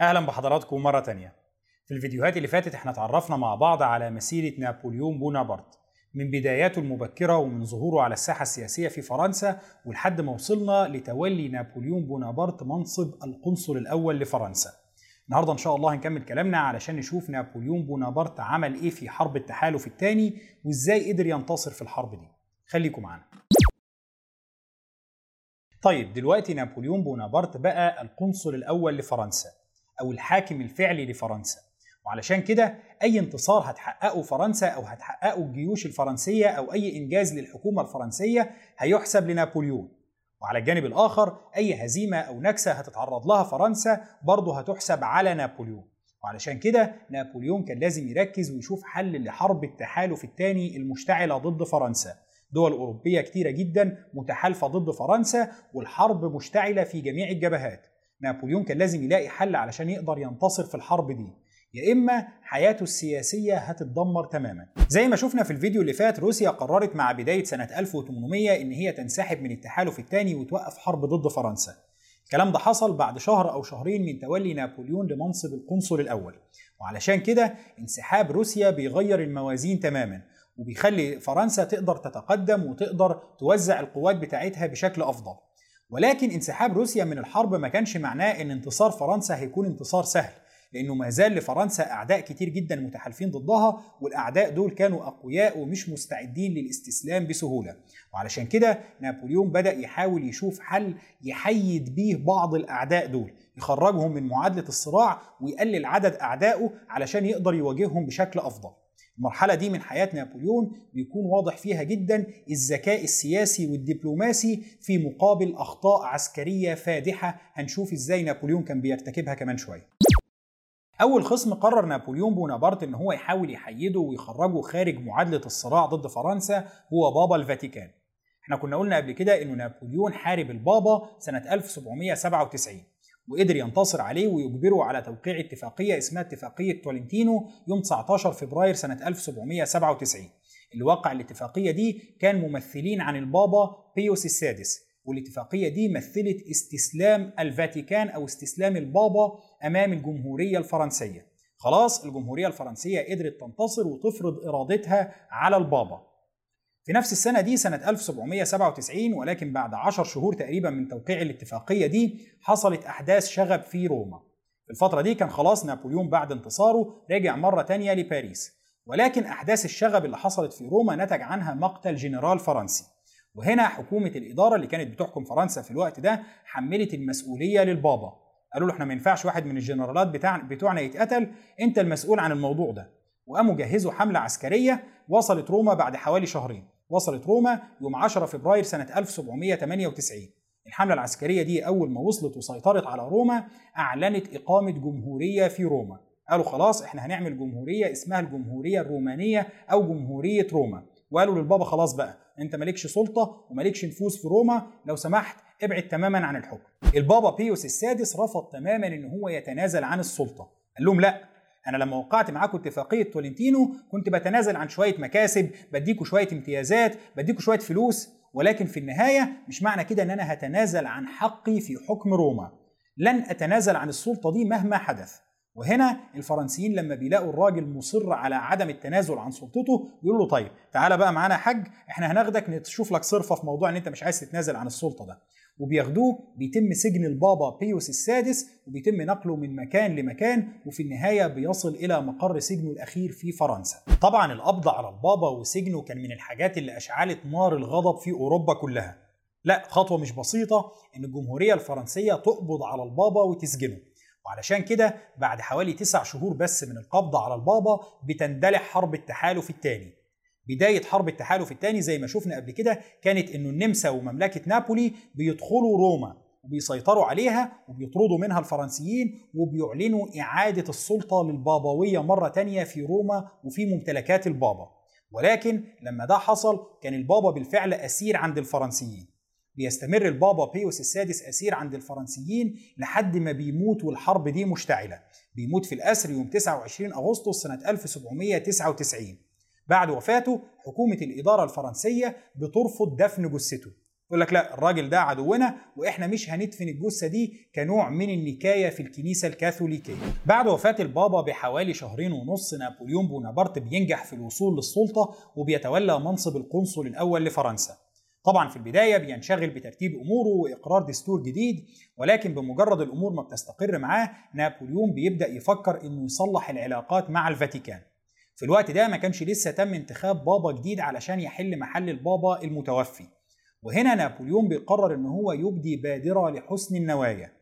أهلا بحضراتكم مرة تانية. في الفيديوهات اللي فاتت إحنا اتعرفنا مع بعض على مسيرة نابليون بونابرت. من بداياته المبكرة ومن ظهوره على الساحة السياسية في فرنسا ولحد ما وصلنا لتولي نابليون بونابرت منصب القنصل الأول لفرنسا. النهارده إن شاء الله هنكمل كلامنا علشان نشوف نابليون بونابرت عمل إيه في حرب التحالف الثاني وإزاي قدر ينتصر في الحرب دي. خليكم معانا. طيب دلوقتي نابليون بونابرت بقى القنصل الأول لفرنسا. أو الحاكم الفعلي لفرنسا. وعلشان كده أي انتصار هتحققه فرنسا أو هتحققه الجيوش الفرنسية أو أي إنجاز للحكومة الفرنسية هيحسب لنابليون. وعلى الجانب الآخر أي هزيمة أو نكسة هتتعرض لها فرنسا برضه هتحسب على نابليون. وعلشان كده نابليون كان لازم يركز ويشوف حل لحرب التحالف الثاني المشتعلة ضد فرنسا. دول أوروبية كتيرة جدا متحالفة ضد فرنسا والحرب مشتعلة في جميع الجبهات. نابليون كان لازم يلاقي حل علشان يقدر ينتصر في الحرب دي. يا إما حياته السياسية هتتدمر تماما. زي ما شفنا في الفيديو اللي فات روسيا قررت مع بداية سنة 1800 إن هي تنسحب من التحالف الثاني وتوقف حرب ضد فرنسا. الكلام ده حصل بعد شهر أو شهرين من تولي نابليون لمنصب القنصل الأول. وعلشان كده انسحاب روسيا بيغير الموازين تماما وبيخلي فرنسا تقدر تتقدم وتقدر توزع القوات بتاعتها بشكل أفضل. ولكن انسحاب روسيا من الحرب ما كانش معناه إن انتصار فرنسا هيكون انتصار سهل لأنه ما زال لفرنسا أعداء كتير جدا متحالفين ضدها والأعداء دول كانوا أقوياء ومش مستعدين للاستسلام بسهولة. وعلشان كده نابليون بدأ يحاول يشوف حل يحيد بيه بعض الأعداء دول يخرجهم من معادلة الصراع ويقلل عدد أعدائه علشان يقدر يواجههم بشكل أفضل. المرحلة دي من حياة نابليون بيكون واضح فيها جدا الذكاء السياسي والدبلوماسي في مقابل أخطاء عسكرية فادحة. هنشوف إزاي نابليون كان بيرتكبها كمان شوية. أول خصم قرر نابليون بونابرت إن هو يحاول يحيده ويخرجه خارج معادلة الصراع ضد فرنسا هو بابا الفاتيكان. إحنا كنا قلنا قبل كده إنه نابليون حارب البابا سنة 1797 وقدر ينتصر عليه ويجبره على توقيع اتفاقية اسمها اتفاقية تولنتينو يوم 19 فبراير سنة 1797 اللي وقع الاتفاقية دي كان ممثلين عن البابا بيوس السادس والاتفاقية دي مثلت استسلام الفاتيكان أو استسلام البابا أمام الجمهورية الفرنسية. خلاص الجمهورية الفرنسية قدرت تنتصر وتفرض إرادتها على البابا. في نفس السنة دي سنة 1797 ولكن بعد عشر شهور تقريبا من توقيع الاتفاقية دي حصلت أحداث شغب في روما. في الفترة دي كان خلاص نابليون بعد انتصاره رجع مرة تانية لباريس. ولكن أحداث الشغب اللي حصلت في روما نتج عنها مقتل جنرال فرنسي. وهنا حكومة الإدارة اللي كانت بتحكم فرنسا في الوقت ده حملت المسؤولية للبابا. قالوا له إحنا ما ينفعش واحد من الجنرالات بتاع بتوعنا يتقتل أنت المسؤول عن الموضوع ده. وقاموا جهزوا حملة عسكرية وصلت روما بعد حوالي شهرين. وصلت روما يوم 10 فبراير سنة 1798 الحملة العسكرية دي أول ما وصلت وسيطرت على روما أعلنت إقامة جمهورية في روما. قالوا خلاص إحنا هنعمل جمهورية اسمها الجمهورية الرومانية أو جمهورية روما. وقالوا للبابا خلاص بقى أنت مالكش سلطة ومالكش نفوذ في روما لو سمحت ابعد تماما عن الحكم. البابا بيوس السادس رفض تماما إن هو يتنازل عن السلطة. قال لهم لأ أنا لما وقعت معاكم اتفاقية تولنتينو كنت بتنازل عن شوية مكاسب بديكوا شوية امتيازات بديكوا شوية فلوس ولكن في النهاية مش معنى كده إن أنا هتنازل عن حقي في حكم روما. لن أتنازل عن السلطة دي مهما حدث. وهنا الفرنسيين لما بيلاقوا الراجل مصر على عدم التنازل عن سلطته يقولوا له طيب تعالى بقى معانا حاج إحنا هناخدك نشوف لك صرفة في موضوع إن أنت مش عايز تتنازل عن السلطة ده. وبياخدوه بيتم سجن البابا بيوس السادس وبيتم نقله من مكان لمكان وفي النهاية بيصل إلى مقر سجنه الأخير في فرنسا. طبعا القبض على البابا وسجنه كان من الحاجات اللي أشعلت نار الغضب في أوروبا كلها. لا خطوة مش بسيطة إن الجمهورية الفرنسية تقبض على البابا وتسجنه. وعلشان كده بعد حوالي تسع شهور بس من القبض على البابا بتندلع حرب التحالف الثاني بداية حرب التحالف الثاني زي ما شفنا قبل كده كانت إنه النمسا ومملكة نابولي بيدخلوا روما وبيسيطروا عليها وبيطردوا منها الفرنسيين وبيعلنوا إعادة السلطة للبابوية مرة تانية في روما وفي ممتلكات البابا. ولكن لما ده حصل كان البابا بالفعل أسير عند الفرنسيين. بيستمر البابا بيوس السادس أسير عند الفرنسيين لحد ما بيموت والحرب دي مشتعلة. بيموت في الأسر يوم 29 أغسطس سنة 1799 بعد وفاته حكومة الإدارة الفرنسية بترفض دفن جثته يقول لك لا الراجل ده عدونا وإحنا مش هندفن الجثة دي كنوع من النكاية في الكنيسة الكاثوليكية. بعد وفاة البابا بحوالي شهرين ونص نابليون بونابرت بينجح في الوصول للسلطة وبيتولى منصب القنصل الأول لفرنسا. طبعا في البداية بينشغل بترتيب أموره وإقرار دستور جديد ولكن بمجرد الأمور ما بتستقر معاه نابليون بيبدأ يفكر إنه يصلح العلاقات مع الفاتيكان. في الوقت ده ما كانش لسه تم انتخاب بابا جديد علشان يحل محل البابا المتوفي. وهنا نابليون بيقرر إن هو يبدي بادرة لحسن النوايا.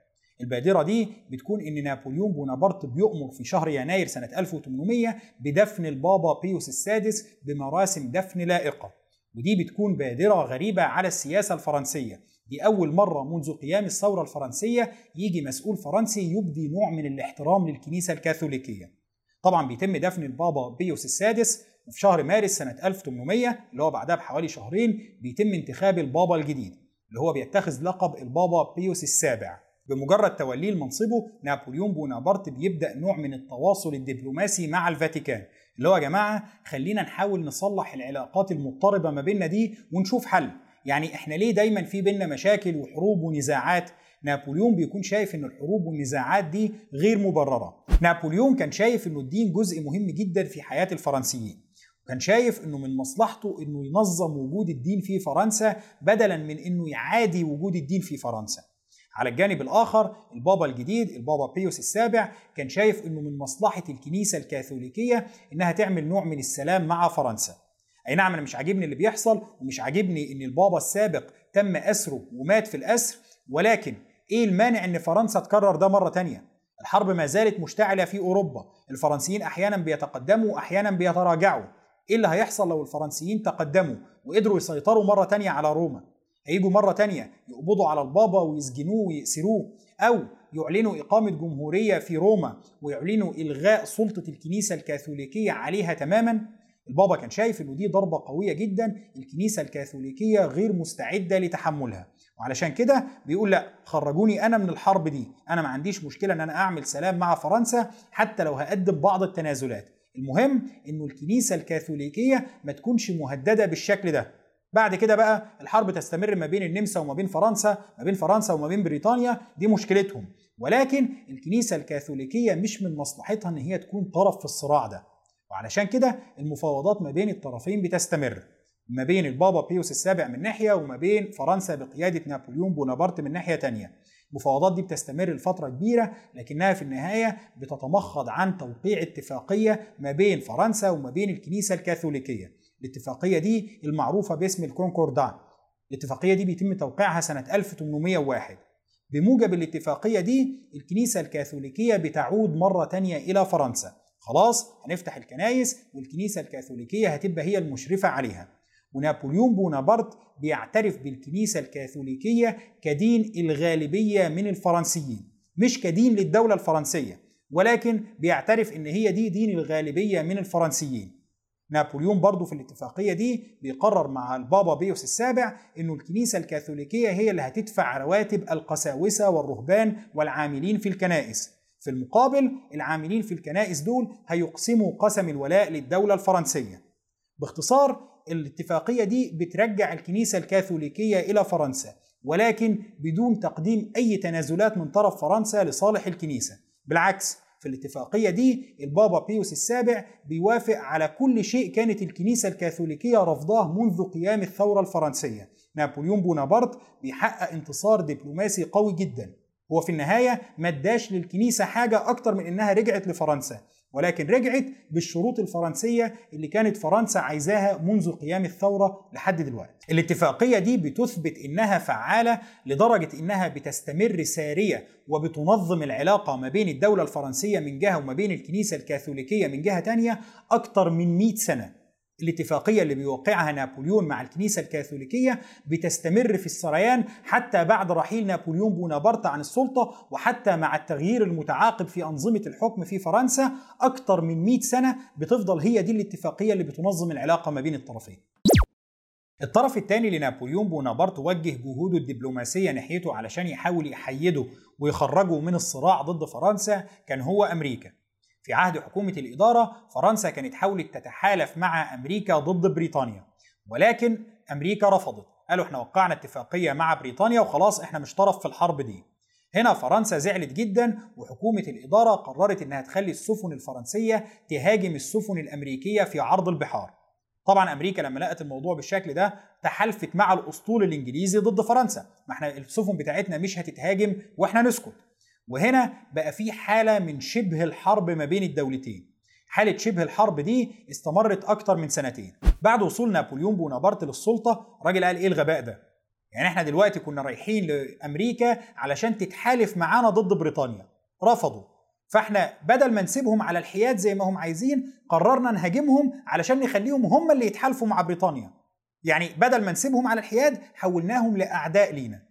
البادرة دي بتكون إن نابليون بونابرت بيؤمر في شهر يناير سنة 1800 بدفن البابا بيوس السادس بمراسم دفن لائقة. ودي بتكون بادرة غريبة على السياسة الفرنسية. دي أول مرة منذ قيام الثورة الفرنسية يجي مسؤول فرنسي يبدي نوع من الاحترام للكنيسة الكاثوليكية. طبعا بيتم دفن البابا بيوس السادس وفي شهر مارس سنة 1800 اللي هو بعدها بحوالي شهرين بيتم انتخاب البابا الجديد اللي هو بيتخذ لقب البابا بيوس السابع. بمجرد توليه لمنصبه نابليون بونابرت بيبدأ نوع من التواصل الدبلوماسي مع الفاتيكان. اللي هو يا جماعة خلينا نحاول نصلح العلاقات المضطربة ما بيننا دي ونشوف حل. يعني إحنا ليه دايما في بيننا مشاكل وحروب ونزاعات؟ نابليون بيكون شايف إن الحروب والنزاعات دي غير مبررة. نابليون كان شايف إنه الدين جزء مهم جدا في حياة الفرنسيين. كان شايف إنه من مصلحته إنه ينظم وجود الدين في فرنسا بدلا من إنه يعادي وجود الدين في فرنسا. على الجانب الآخر البابا الجديد البابا بيوس السابع كان شايف أنه من مصلحة الكنيسة الكاثوليكية أنها تعمل نوع من السلام مع فرنسا. أي نعم أنا مش عاجبني اللي بيحصل ومش عاجبني أن البابا السابق تم أسره ومات في الأسر ولكن إيه المانع أن فرنسا تكرر ده مرة تانية؟ الحرب ما زالت مشتعلة في أوروبا. الفرنسيين أحيانا بيتقدموا وأحيانا بيتراجعوا. إيه اللي هيحصل لو الفرنسيين تقدموا وقدروا يسيطروا مرة تانية على روما؟ هيجوا مرة تانية يقبضوا على البابا ويسجنوه ويأسروه أو يعلنوا إقامة جمهورية في روما ويعلنوا إلغاء سلطة الكنيسة الكاثوليكية عليها تماما؟ البابا كان شايف إنه دي ضربة قوية جدا الكنيسة الكاثوليكية غير مستعدة لتحملها. وعلشان كده بيقول لا خرجوني أنا من الحرب دي. أنا ما عنديش مشكلة إن أنا أعمل سلام مع فرنسا حتى لو هقدم بعض التنازلات. المهم إنه الكنيسة الكاثوليكية ما تكونش مهددة بالشكل ده. بعد كده بقى الحرب تستمر ما بين النمسا وما بين فرنسا ما بين فرنسا وما بين بريطانيا. دي مشكلتهم. ولكن الكنيسة الكاثوليكية مش من مصلحتها إن هي تكون طرف في الصراع ده. وعلشان كده المفاوضات ما بين الطرفين بتستمر. ما بين البابا بيوس السابع من ناحية وما بين فرنسا بقيادة نابليون بونابرت من ناحية تانية. المفاوضات دي بتستمر لفترة كبيرة لكنها في النهاية بتتمخض عن توقيع اتفاقية ما بين فرنسا وما بين الكنيسة الكاثوليكية. الاتفاقية دي المعروفة باسم الكونكوردات. الاتفاقية دي بيتم توقيعها سنة 1801 بموجب الاتفاقية دي الكنيسة الكاثوليكية بتعود مرة تانية إلى فرنسا. خلاص هنفتح الكنايس والكنيسة الكاثوليكية هتبقى هي المشرفة عليها. ونابليون بونابرت بيعترف بالكنيسة الكاثوليكية كدين الغالبية من الفرنسيين مش كدين للدولة الفرنسية ولكن بيعترف إن هي دي دين الغالبية من الفرنسيين. نابليون برضو في الاتفاقية دي بيقرر مع البابا بيوس السابع إنه الكنيسة الكاثوليكية هي اللي هتدفع رواتب القساوسة والرهبان والعاملين في الكنائس. في المقابل العاملين في الكنائس دول هيقسموا قسم الولاء للدولة الفرنسية. باختصار الاتفاقية دي بترجع الكنيسة الكاثوليكية إلى فرنسا ولكن بدون تقديم أي تنازلات من طرف فرنسا لصالح الكنيسة. بالعكس في الاتفاقية دي البابا بيوس السابع بيوافق على كل شيء كانت الكنيسة الكاثوليكية رفضاه منذ قيام الثورة الفرنسية. نابليون بونابرت بيحقق انتصار دبلوماسي قوي جدا. هو في النهاية ما اداش للكنيسة حاجة أكتر من إنها رجعت لفرنسا. ولكن رجعت بالشروط الفرنسية اللي كانت فرنسا عايزاها منذ قيام الثورة لحد دلوقتي. الاتفاقية دي بتثبت إنها فعالة لدرجة إنها بتستمر سارية وبتنظم العلاقة ما بين الدولة الفرنسية من جهة وما بين الكنيسة الكاثوليكية من جهة تانية أكتر من 100 سنة. الاتفاقية اللي بيوقعها نابليون مع الكنيسة الكاثوليكية بتستمر في السريان حتى بعد رحيل نابليون بونابرت عن السلطة وحتى مع التغيير المتعاقب في أنظمة الحكم في فرنسا أكثر من 100 سنة بتفضل هي دي الاتفاقية اللي بتنظم العلاقة ما بين الطرفين. الطرف الثاني لنابليون بونابرت وجه جهوده الدبلوماسية ناحيته علشان يحاول يحيده ويخرجه من الصراع ضد فرنسا كان هو أمريكا. في عهد حكومة الإدارة فرنسا كانت حاولت تتحالف مع أمريكا ضد بريطانيا. ولكن أمريكا رفضت. قالوا إحنا وقعنا اتفاقية مع بريطانيا وخلاص إحنا مش طرف في الحرب دي. هنا فرنسا زعلت جدا وحكومة الإدارة قررت إنها تخلي السفن الفرنسية تهاجم السفن الأمريكية في عرض البحار. طبعا أمريكا لما لقت الموضوع بالشكل ده تحالفت مع الأسطول الإنجليزي ضد فرنسا. ما إحنا السفن بتاعتنا مش هتتهاجم وإحنا نسكت. وهنا بقى في حالة من شبه الحرب ما بين الدولتين. حالة شبه الحرب دي استمرت أكتر من سنتين. بعد وصول نابليون بونابرت للسلطة راجل قال إيه الغباء ده؟ يعني إحنا دلوقتي كنا رايحين لأمريكا علشان تتحالف معانا ضد بريطانيا. رفضوا. فإحنا بدل ما نسيبهم على الحياد زي ما هم عايزين قررنا نهاجمهم علشان نخليهم هم اللي يتحالفوا مع بريطانيا. يعني بدل ما نسيبهم على الحياد حولناهم لأعداء لينا.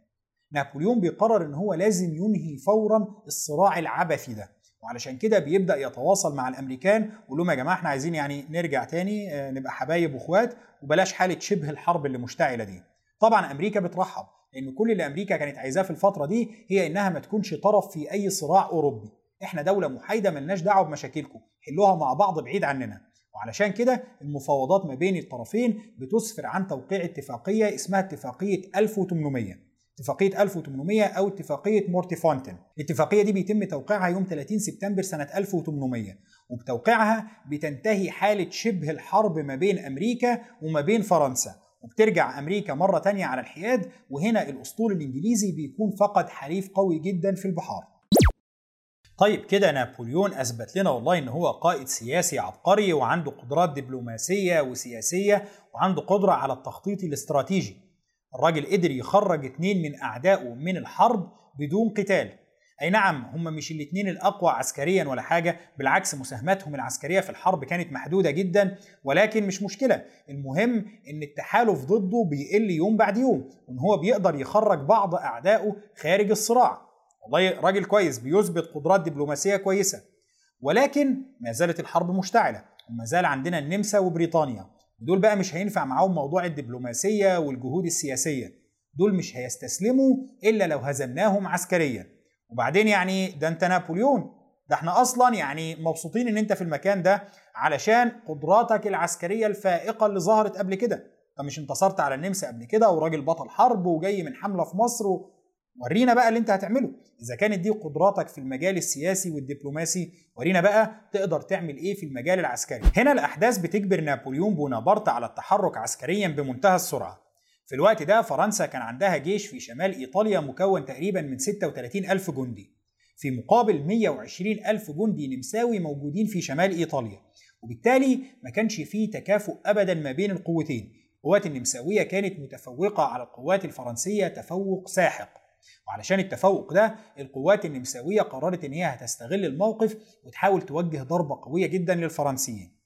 نابليون بيقرر إن هو لازم ينهي فورا الصراع العبثي ده. وعلشان كده بيبدأ يتواصل مع الأمريكان ويقول لهم يا جماعة إحنا عايزين يعني نرجع تاني آه، نبقى حبايب وإخوات وبلاش حالة شبه الحرب اللي مشتعلة دي. طبعا أمريكا بترحب لأن كل اللي أمريكا كانت عايزاه في الفترة دي هي إنها ما تكونش طرف في أي صراع أوروبي. إحنا دولة محايدة ملناش دعوة بمشاكلكم حلوها مع بعض بعيد عننا. وعلشان كده المفاوضات ما بين الطرفين بتسفر عن توقيع اتفاقية اسمها اتفاقية 1800 اتفاقية 1800 أو اتفاقية مورتي فونتن. الاتفاقية دي بيتم توقيعها يوم 30 سبتمبر سنة 1800 وبتوقيعها بتنتهي حالة شبه الحرب ما بين أمريكا وما بين فرنسا وبترجع أمريكا مرة تانية على الحياد وهنا الأسطول الإنجليزي بيكون فقد حليف قوي جدا في البحار. طيب كده نابليون أثبت لنا والله إن هو قائد سياسي عبقري وعنده قدرات دبلوماسية وسياسية وعنده قدرة على التخطيط الاستراتيجي. الراجل قدر يخرج اتنين من أعدائه من الحرب بدون قتال. أي نعم هم مش الاتنين الأقوى عسكريا ولا حاجة بالعكس مساهماتهم العسكرية في الحرب كانت محدودة جدا ولكن مش مشكلة. المهم إن التحالف ضده بيقل يوم بعد يوم وإن هو بيقدر يخرج بعض أعدائه خارج الصراع. والله راجل كويس بيثبت قدرات دبلوماسية كويسة. ولكن ما زالت الحرب مشتعلة وما زال عندنا النمسا وبريطانيا. ودول بقى مش هينفع معاهم موضوع الدبلوماسية والجهود السياسية. دول مش هيستسلموا إلا لو هزمناهم عسكريا. وبعدين يعني ده أنت نابليون. ده إحنا أصلا يعني مبسوطين إن أنت في المكان ده علشان قدراتك العسكرية الفائقة اللي ظهرت قبل كده. انت مش انتصرت على النمسا قبل كده وراجل بطل حرب وجاي من حملة في مصر. ورينا بقى اللي انت هتعمله. إذا كانت دي قدراتك في المجال السياسي والدبلوماسي ورينا بقى تقدر تعمل إيه في المجال العسكري. هنا الأحداث بتجبر نابليون بونابرت على التحرك عسكريا بمنتهى السرعة. في الوقت ده فرنسا كان عندها جيش في شمال إيطاليا مكون تقريبا من 36 ألف جندي. في مقابل 120 ألف جندي نمساوي موجودين في شمال إيطاليا. وبالتالي ما كانش فيه تكافؤ أبدا ما بين القوتين. القوات النمساوية كانت متفوقة على القوات الفرنسية تفوق ساحق. وعلشان التفوق ده القوات النمساوية قررت إن هي هتستغل الموقف وتحاول توجه ضربة قوية جدا للفرنسيين.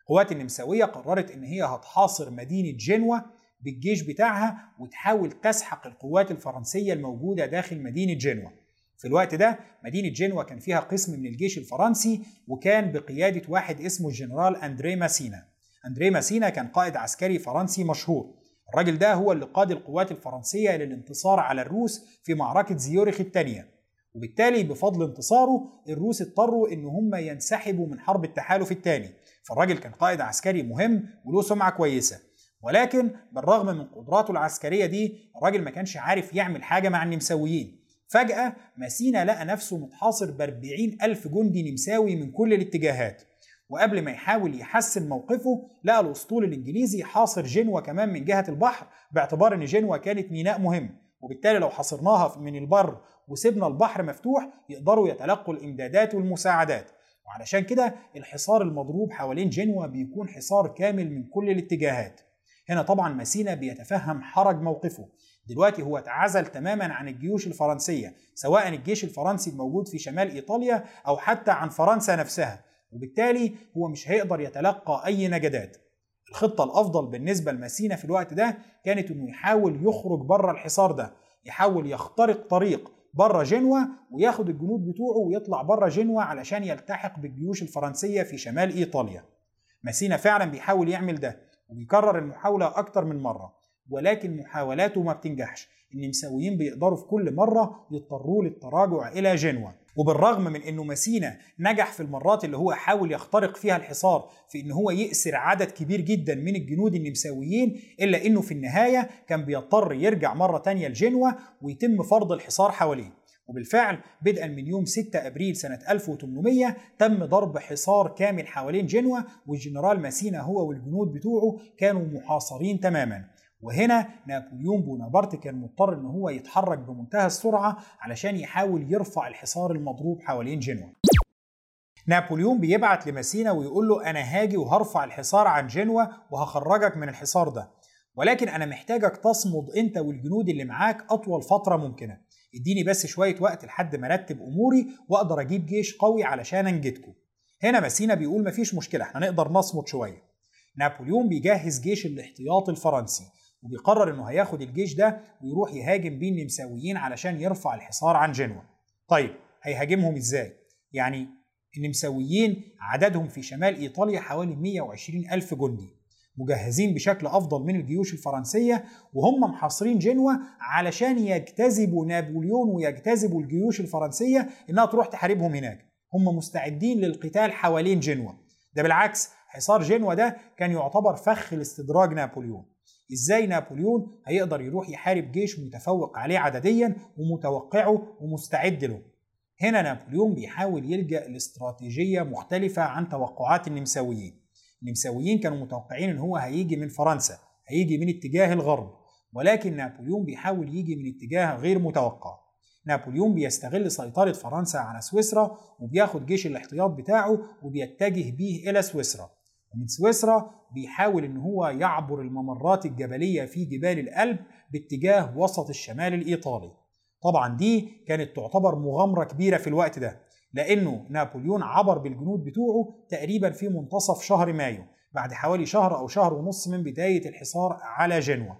القوات النمساوية قررت إن هي هتحاصر مدينة جنوة بالجيش بتاعها وتحاول تسحق القوات الفرنسية الموجودة داخل مدينة جنوة. في الوقت ده مدينة جنوة كان فيها قسم من الجيش الفرنسي وكان بقيادة واحد اسمه الجنرال أندري ماسينا. أندري ماسينا كان قائد عسكري فرنسي مشهور الراجل ده هو اللي قاد القوات الفرنسية للانتصار على الروس في معركة زيورخ الثانية. وبالتالي بفضل انتصاره الروس اضطروا إن هم ينسحبوا من حرب التحالف الثاني. فالراجل كان قائد عسكري مهم وله سمعة كويسة. ولكن بالرغم من قدراته العسكرية دي الراجل ما كانش عارف يعمل حاجة مع النمساويين. فجأة ماسينا لقى نفسه متحاصر ب ألف جندي نمساوي من كل الاتجاهات. وقبل ما يحاول يحسن موقفه لقى الأسطول الإنجليزي حاصر جنوة كمان من جهة البحر باعتبار إن جنوة كانت ميناء مهم. وبالتالي لو حصرناها من البر وسيبنا البحر مفتوح يقدروا يتلقوا الإمدادات والمساعدات. وعلشان كده الحصار المضروب حوالين جنوة بيكون حصار كامل من كل الاتجاهات. هنا طبعا ماسينا بيتفهم حرج موقفه. دلوقتي هو اتعزل تماما عن الجيوش الفرنسية سواء الجيش الفرنسي الموجود في شمال إيطاليا أو حتى عن فرنسا نفسها. وبالتالي هو مش هيقدر يتلقى أي نجدات. الخطة الأفضل بالنسبة لماسينا في الوقت ده كانت إنه يحاول يخرج بره الحصار ده يحاول يخترق طريق بره جنوة وياخد الجنود بتوعه ويطلع بره جنوة علشان يلتحق بالجيوش الفرنسية في شمال إيطاليا. ماسينا فعلا بيحاول يعمل ده وبيكرر المحاولة أكتر من مرة ولكن محاولاته ما بتنجحش النمساويين بيقدروا في كل مرة يضطروا للتراجع إلى جنوة وبالرغم من إنه ماسينا نجح في المرات اللي هو حاول يخترق فيها الحصار في إن هو يأسر عدد كبير جدا من الجنود النمساويين إلا إنه في النهاية كان بيضطر يرجع مرة تانية لجنوة ويتم فرض الحصار حواليه. وبالفعل بدءا من يوم 6 أبريل سنة 1800 تم ضرب حصار كامل حوالين جنوة والجنرال ماسينا هو والجنود بتوعه كانوا محاصرين تماما. وهنا نابليون بونابرت كان مضطر إن هو يتحرك بمنتهى السرعة علشان يحاول يرفع الحصار المضروب حوالين جنوة نابليون بيبعت لماسينا ويقول له أنا هاجي وهرفع الحصار عن جنوة وهخرجك من الحصار ده. ولكن أنا محتاجك تصمد أنت والجنود اللي معاك أطول فترة ممكنة. إديني بس شوية وقت لحد ما أرتب أموري وأقدر أجيب جيش قوي علشان أنجدكم. هنا ماسينا بيقول مفيش مشكلة إحنا نقدر نصمد شوية. نابليون بيجهز جيش الاحتياطي الفرنسي. وبيقرر إنه هياخد الجيش ده ويروح يهاجم بيه النمساويين علشان يرفع الحصار عن جنوة. طيب هيهاجمهم إزاي؟ يعني النمساويين عددهم في شمال إيطاليا حوالي 120 ألف جندي مجهزين بشكل أفضل من الجيوش الفرنسية وهم محاصرين جنوة علشان يجتذبوا نابليون ويجتذبوا الجيوش الفرنسية إنها تروح تحاربهم هناك. هم مستعدين للقتال حوالين جنوة. ده بالعكس حصار جنوة ده كان يعتبر فخ لاستدراج نابليون. إزاي نابليون هيقدر يروح يحارب جيش متفوق عليه عدديا ومتوقعه ومستعد له؟ هنا نابليون بيحاول يلجأ لاستراتيجية مختلفة عن توقعات النمساويين. النمساويين كانوا متوقعين إن هو هيجي من فرنسا هيجي من اتجاه الغرب ولكن نابليون بيحاول يجي من اتجاه غير متوقع. نابليون بيستغل سيطرة فرنسا على سويسرا وبياخد جيش الاحتياط بتاعه وبيتجه بيه إلى سويسرا. ومن سويسرا بيحاول إن هو يعبر الممرات الجبلية في جبال الألب باتجاه وسط الشمال الإيطالي. طبعا دي كانت تعتبر مغامرة كبيرة في الوقت ده لأنه نابليون عبر بالجنود بتوعه تقريبا في منتصف شهر مايو بعد حوالي شهر أو شهر ونص من بداية الحصار على جنوة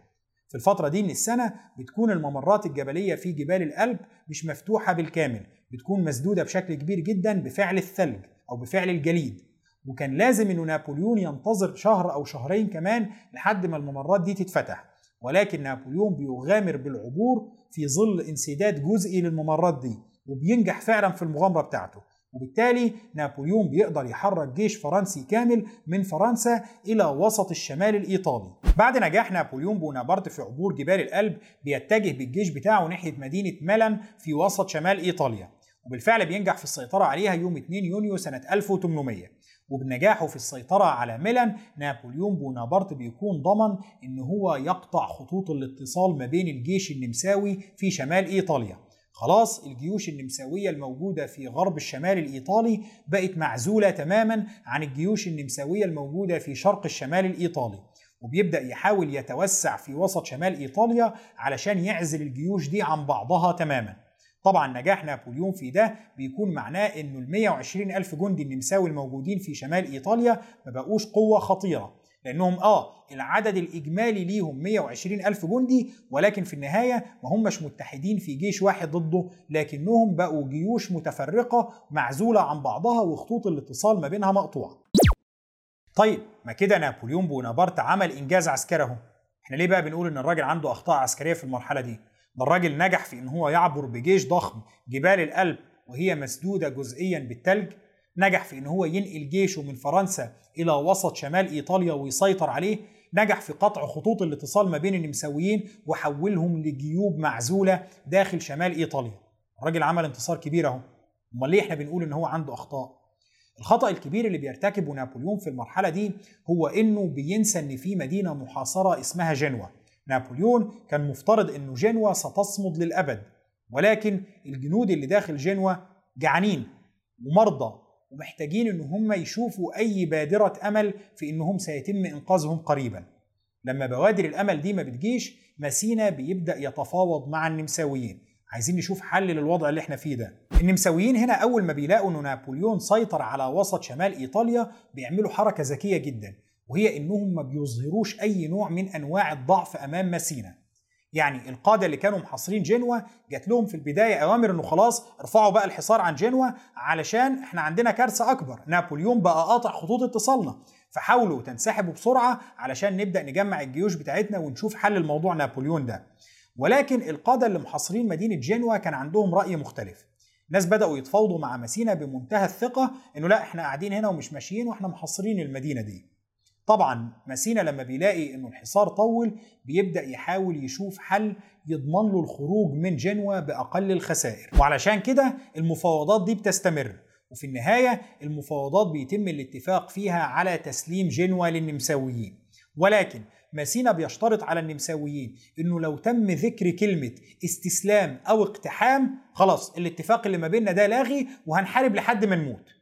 في الفترة دي من السنة بتكون الممرات الجبلية في جبال الألب مش مفتوحة بالكامل بتكون مسدودة بشكل كبير جدا بفعل الثلج أو بفعل الجليد. وكان لازم إنه نابليون ينتظر شهر أو شهرين كمان لحد ما الممرات دي تتفتح ولكن نابليون بيغامر بالعبور في ظل انسداد جزئي للممرات دي وبينجح فعلا في المغامرة بتاعته وبالتالي نابليون بيقدر يحرك جيش فرنسي كامل من فرنسا إلى وسط الشمال الإيطالي. بعد نجاح نابليون بونابرت في عبور جبال الألب بيتجه بالجيش بتاعه ناحية مدينة ميلان في وسط شمال إيطاليا. وبالفعل بينجح في السيطرة عليها يوم 2 يونيو سنة 1800 وبنجاحه في السيطرة على ميلان نابليون بونابرت بيكون ضمن إن هو يقطع خطوط الاتصال ما بين الجيش النمساوي في شمال إيطاليا. خلاص الجيوش النمساوية الموجودة في غرب الشمال الإيطالي بقت معزولة تماما عن الجيوش النمساوية الموجودة في شرق الشمال الإيطالي وبيبدأ يحاول يتوسع في وسط شمال إيطاليا علشان يعزل الجيوش دي عن بعضها تماما. طبعا نجاح نابليون في ده بيكون معناه إنه ال 120 ألف جندي النمساوي الموجودين في شمال إيطاليا ما بقوش قوة خطيرة. لأنهم آه العدد الإجمالي ليهم 120 ألف جندي ولكن في النهاية ما همش متحدين في جيش واحد ضده لكنهم بقوا جيوش متفرقة معزولة عن بعضها وخطوط الاتصال ما بينها مقطوعة. طيب ما كده نابليون بونابرت عمل إنجاز عسكري أهو. إحنا ليه بقى بنقول إن الراجل عنده أخطاء عسكرية في المرحلة دي؟ ده الراجل نجح في إن هو يعبر بجيش ضخم جبال الألب وهي مسدودة جزئيا بالتلج. نجح في إن هو ينقل جيشه من فرنسا إلى وسط شمال إيطاليا ويسيطر عليه. نجح في قطع خطوط الاتصال ما بين النمساويين وحولهم لجيوب معزولة داخل شمال إيطاليا. الراجل عمل انتصار كبير أهو. أمال ليه إحنا بنقول إن هو عنده أخطاء؟ الخطأ الكبير اللي بيرتكبه نابليون في المرحلة دي هو إنه بينسى إن في مدينة محاصرة اسمها جنوة نابليون كان مفترض إنه جنوة ستصمد للأبد ولكن الجنود اللي داخل جنوة جعانين ومرضى ومحتاجين إن هم يشوفوا أي بادرة أمل في إنهم سيتم إنقاذهم قريبا. لما بوادر الأمل دي ما بتجيش ماسينا بيبدأ يتفاوض مع النمساويين. عايزين نشوف حل للوضع اللي إحنا فيه ده. النمساويين هنا أول ما بيلاقوا إنه نابليون سيطر على وسط شمال إيطاليا بيعملوا حركة ذكية جدا. وهي إنهم ما بيظهروش أي نوع من أنواع الضعف أمام ماسينا يعني القادة اللي كانوا محاصرين جنوة جات لهم في البداية أوامر إنه خلاص ارفعوا بقى الحصار عن جنوة علشان إحنا عندنا كارثة أكبر. نابليون بقى قاطع خطوط اتصالنا. فحاولوا تنسحبوا بسرعة علشان نبدأ نجمع الجيوش بتاعتنا ونشوف حل الموضوع نابليون ده. ولكن القادة اللي محاصرين مدينة جنوة كان عندهم رأي مختلف. الناس بدأوا يتفاوضوا مع مسينا بمنتهى الثقة إنه لا إحنا قاعدين هنا ومش ماشيين وإحنا محاصرين المدينة دي. طبعا مسينا لما بيلاقي إنه الحصار طول بيبدأ يحاول يشوف حل يضمن له الخروج من جنوة بأقل الخسائر. وعلشان كده المفاوضات دي بتستمر. وفي النهاية المفاوضات بيتم الاتفاق فيها على تسليم جنوة للنمساويين. ولكن ماسينا بيشترط على النمساويين إنه لو تم ذكر كلمة استسلام أو اقتحام خلاص الاتفاق اللي ما بيننا ده لاغي وهنحارب لحد ما نموت.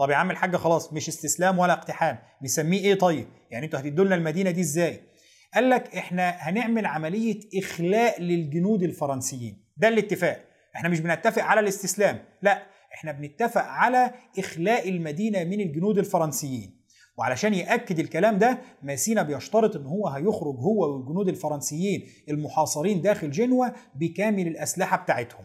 طب يا عم الحاج خلاص مش استسلام ولا اقتحام. نسميه إيه طيب؟ يعني أنتوا هتدوا لنا المدينة دي إزاي؟ قال لك إحنا هنعمل عملية إخلاء للجنود الفرنسيين. ده الاتفاق. إحنا مش بنتفق على الاستسلام. لا إحنا بنتفق على إخلاء المدينة من الجنود الفرنسيين. وعلشان يأكد الكلام ده ماسينا بيشترط إن هو هيخرج هو والجنود الفرنسيين المحاصرين داخل جنوة بكامل الأسلحة بتاعتهم.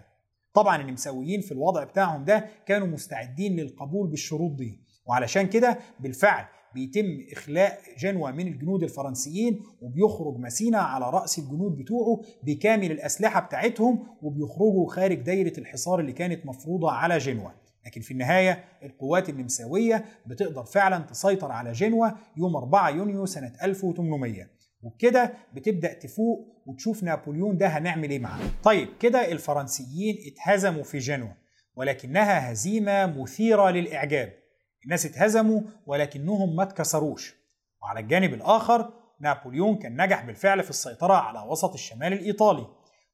طبعا النمساويين في الوضع بتاعهم ده كانوا مستعدين للقبول بالشروط دي. وعلشان كده بالفعل بيتم إخلاء جنوة من الجنود الفرنسيين وبيخرج مسينا على رأس الجنود بتوعه بكامل الأسلحة بتاعتهم وبيخرجوا خارج دايرة الحصار اللي كانت مفروضة على جنوة. لكن في النهاية القوات النمساوية بتقدر فعلا تسيطر على جنوة يوم 4 يونيو سنة 1800 وبكده بتبدأ تفوق وتشوف نابليون ده هنعمل إيه معاه. طيب كده الفرنسيين اتهزموا في جنوة ولكنها هزيمة مثيرة للإعجاب. الناس اتهزموا ولكنهم ما اتكسروش. وعلى الجانب الآخر نابليون كان نجح بالفعل في السيطرة على وسط الشمال الإيطالي.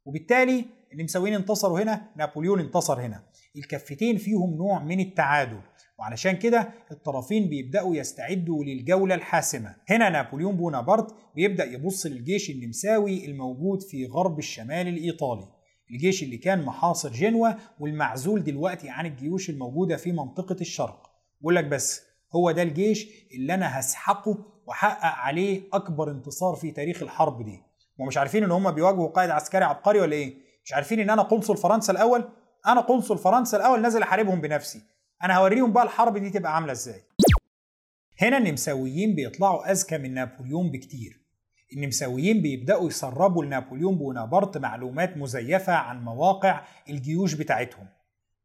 وبالتالي النمساويين انتصروا هنا نابليون انتصر هنا. الكفتين فيهم نوع من التعادل وعلشان كده الطرفين بيبدأوا يستعدوا للجولة الحاسمة. هنا نابليون بونابرت بيبدأ يبص للجيش النمساوي الموجود في غرب الشمال الإيطالي. الجيش اللي كان محاصر جنوة والمعزول دلوقتي عن الجيوش الموجودة في منطقة الشرق. بقول لك بس هو ده الجيش اللي أنا هسحقه وحقق عليه أكبر انتصار في تاريخ الحرب دي. ومش عارفين إن هم بيواجهوا قائد عسكري عبقري ولا إيه؟ مش عارفين إن أنا قنصل فرنسا الأول؟ أنا قنصل فرنسا الأول نازل احاربهم بنفسي. أنا هوريهم بقى الحرب دي تبقى عاملة إزاي. هنا النمساويين بيطلعوا أذكى من نابليون بكتير. النمساويين بيبدأوا يسربوا لنابليون بونابرت معلومات مزيفة عن مواقع الجيوش بتاعتهم.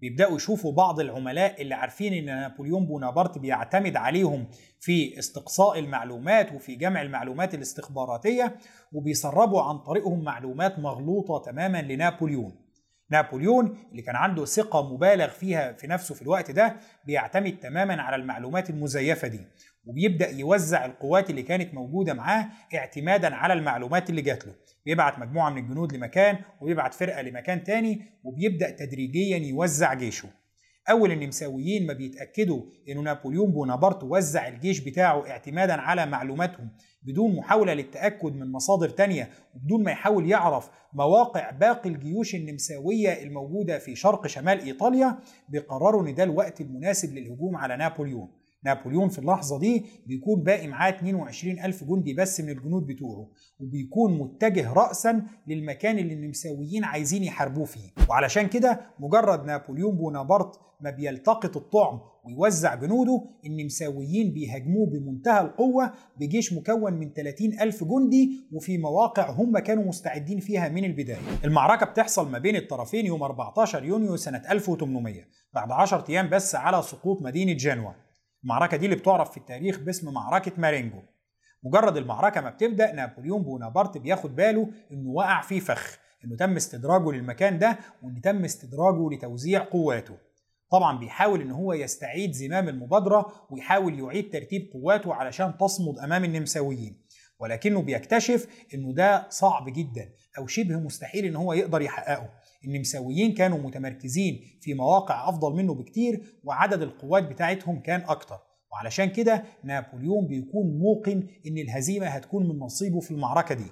بيبدأوا يشوفوا بعض العملاء اللي عارفين إن نابليون بونابرت بيعتمد عليهم في استقصاء المعلومات وفي جمع المعلومات الاستخباراتية وبيسربوا عن طريقهم معلومات مغلوطة تماما لنابليون. نابليون اللي كان عنده ثقة مبالغ فيها في نفسه في الوقت ده بيعتمد تماما على المعلومات المزيفة دي وبيبدأ يوزع القوات اللي كانت موجودة معاه اعتمادا على المعلومات اللي جات له. بيبعت مجموعة من الجنود لمكان وبيبعت فرقة لمكان تاني وبيبدأ تدريجيا يوزع جيشه. أول النمساويين ما بيتأكدوا إنه نابليون بونابرت وزع الجيش بتاعه اعتمادا على معلوماتهم بدون محاولة للتأكد من مصادر تانية وبدون ما يحاول يعرف مواقع باقي الجيوش النمساوية الموجودة في شرق شمال إيطاليا بيقرروا إن ده الوقت المناسب للهجوم على نابليون. نابليون في اللحظة دي بيكون باقي معاه 22 ألف جندي بس من الجنود بتوعه وبيكون متجه رأسا للمكان اللي النمساويين عايزين يحاربوه فيه. وعلشان كده مجرد نابليون بونابرت ما بيلتقط الطعم ويوزع جنوده النمساويين بيهاجموه بمنتهى القوة بجيش مكون من 30 ألف جندي وفي مواقع هم كانوا مستعدين فيها من البداية. المعركة بتحصل ما بين الطرفين يوم 14 يونيو سنة 1800 بعد 10 أيام بس على سقوط مدينة جنوة المعركة دي اللي بتعرف في التاريخ باسم معركة مارينجو. مجرد المعركة ما بتبدأ نابليون بونابرت بياخد باله إنه وقع في فخ إنه تم استدراجه للمكان ده وإن تم استدراجه لتوزيع قواته. طبعا بيحاول إن هو يستعيد زمام المبادرة ويحاول يعيد ترتيب قواته علشان تصمد أمام النمساويين. ولكنه بيكتشف إنه ده صعب جدا أو شبه مستحيل إن هو يقدر يحققه. النمساويين كانوا متمركزين في مواقع أفضل منه بكتير وعدد القوات بتاعتهم كان أكتر. وعلشان كده نابليون بيكون موقن إن الهزيمة هتكون من نصيبه في المعركة دي.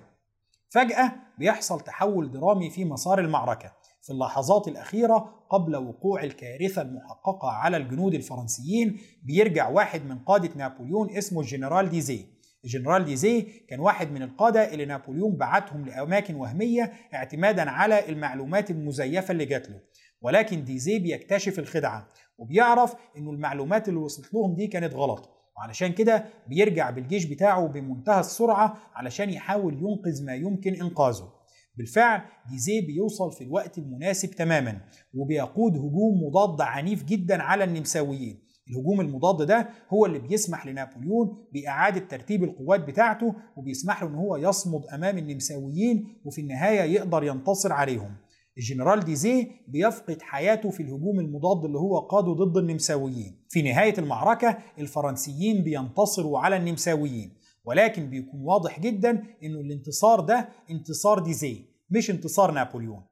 فجأة بيحصل تحول درامي في مسار المعركة في اللحظات الأخيرة قبل وقوع الكارثة المحققة على الجنود الفرنسيين بيرجع واحد من قادة نابليون اسمه الجنرال ديزي الجنرال ديزي كان واحد من القادة اللي نابليون بعتهم لأماكن وهمية اعتمادا على المعلومات المزيفة اللي جات له. ولكن ديزي بيكتشف الخدعة وبيعرف إنه المعلومات اللي وصلت لهم دي كانت غلط. وعلشان كده بيرجع بالجيش بتاعه بمنتهى السرعة علشان يحاول ينقذ ما يمكن إنقاذه. بالفعل ديزي بيوصل في الوقت المناسب تماما وبيقود هجوم مضاد عنيف جدا على النمساويين. الهجوم المضاد ده هو اللي بيسمح لنابليون بإعادة ترتيب القوات بتاعته وبيسمح له إن هو يصمد أمام النمساويين وفي النهاية يقدر ينتصر عليهم. الجنرال ديزي بيفقد حياته في الهجوم المضاد اللي هو قاده ضد النمساويين. في نهاية المعركة الفرنسيين بينتصروا على النمساويين ولكن بيكون واضح جدا إنه الانتصار ده انتصار ديزي مش انتصار نابليون.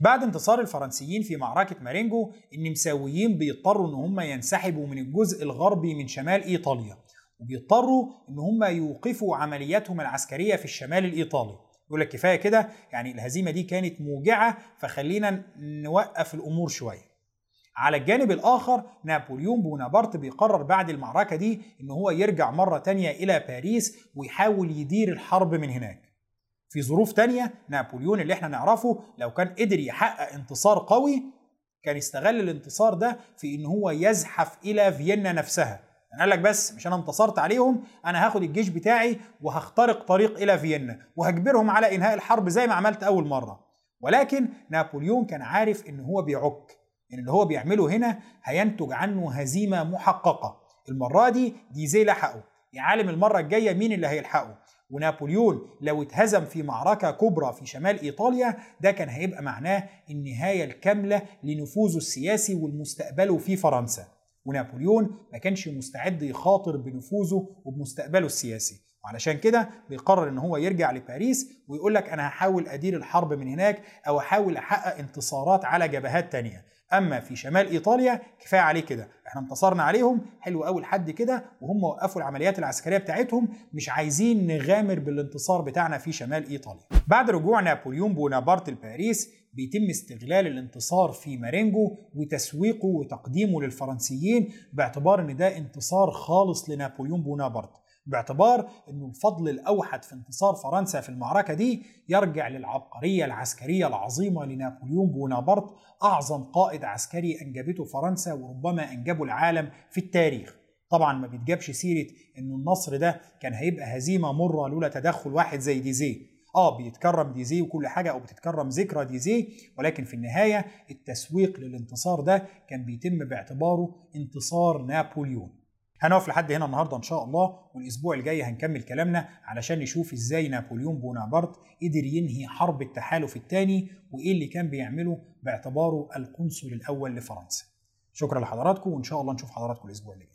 بعد انتصار الفرنسيين في معركة مارينجو النمساويين بيضطروا إن هم ينسحبوا من الجزء الغربي من شمال إيطاليا وبيضطروا إن هم يوقفوا عملياتهم العسكرية في الشمال الإيطالي. يقول لك كفاية كده؟ يعني الهزيمة دي كانت موجعة فخلينا نوقف الأمور شوية. على الجانب الآخر نابليون بونابرت بيقرر بعد المعركة دي إن هو يرجع مرة تانية إلى باريس ويحاول يدير الحرب من هناك. في ظروف تانية نابليون اللي إحنا نعرفه لو كان قدر يحقق انتصار قوي كان يستغل الانتصار ده في إن هو يزحف إلى فيينا نفسها. يعني قال لك بس مش أنا انتصرت عليهم أنا هاخد الجيش بتاعي وهخترق طريق إلى فيينا وهجبرهم على إنهاء الحرب زي ما عملت أول مرة. ولكن نابليون كان عارف إن هو بيعك إن اللي هو بيعمله هنا هينتج عنه هزيمة محققة. المرة دي ديزي لحقه. يا عالم المرة الجاية مين اللي هيلحقه؟ ونابليون لو اتهزم في معركة كبرى في شمال إيطاليا ده كان هيبقى معناه النهاية الكاملة لنفوذه السياسي والمستقبله في فرنسا. ونابليون ما كانش مستعد يخاطر بنفوذه وبمستقبله السياسي. وعلشان كده بيقرر إن هو يرجع لباريس ويقول لك أنا هحاول أدير الحرب من هناك أو أحاول أحقق انتصارات على جبهات تانية. أما في شمال إيطاليا كفاية عليه كده. إحنا انتصرنا عليهم حلو قوي لحد كده وهم وقفوا العمليات العسكرية بتاعتهم. مش عايزين نغامر بالانتصار بتاعنا في شمال إيطاليا. بعد رجوع نابليون بونابرت لباريس بيتم استغلال الانتصار في مارينجو وتسويقه وتقديمه للفرنسيين باعتبار إن ده انتصار خالص لنابليون بونابرت. باعتبار انه الفضل الأوحد في انتصار فرنسا في المعركة دي يرجع للعبقرية العسكرية العظيمة لنابليون بونابرت أعظم قائد عسكري أنجبته فرنسا وربما أنجبه العالم في التاريخ. طبعا ما بيتجابش سيرة انه النصر ده كان هيبقى هزيمة مرة لولا تدخل واحد زي ديزي آه بيتكرم ديزي وكل حاجة أو بتتكرم ذكرى ديزي ولكن في النهاية التسويق للانتصار ده كان بيتم باعتباره انتصار نابليون. هنقف لحد هنا النهارده إن شاء الله والأسبوع الجاي هنكمل كلامنا علشان نشوف إزاي نابليون بونابرت قدر ينهي حرب التحالف الثاني وإيه اللي كان بيعمله باعتباره القنصل الأول لفرنسا. شكرا لحضراتكم وإن شاء الله نشوف حضراتكم الأسبوع اللي جاي.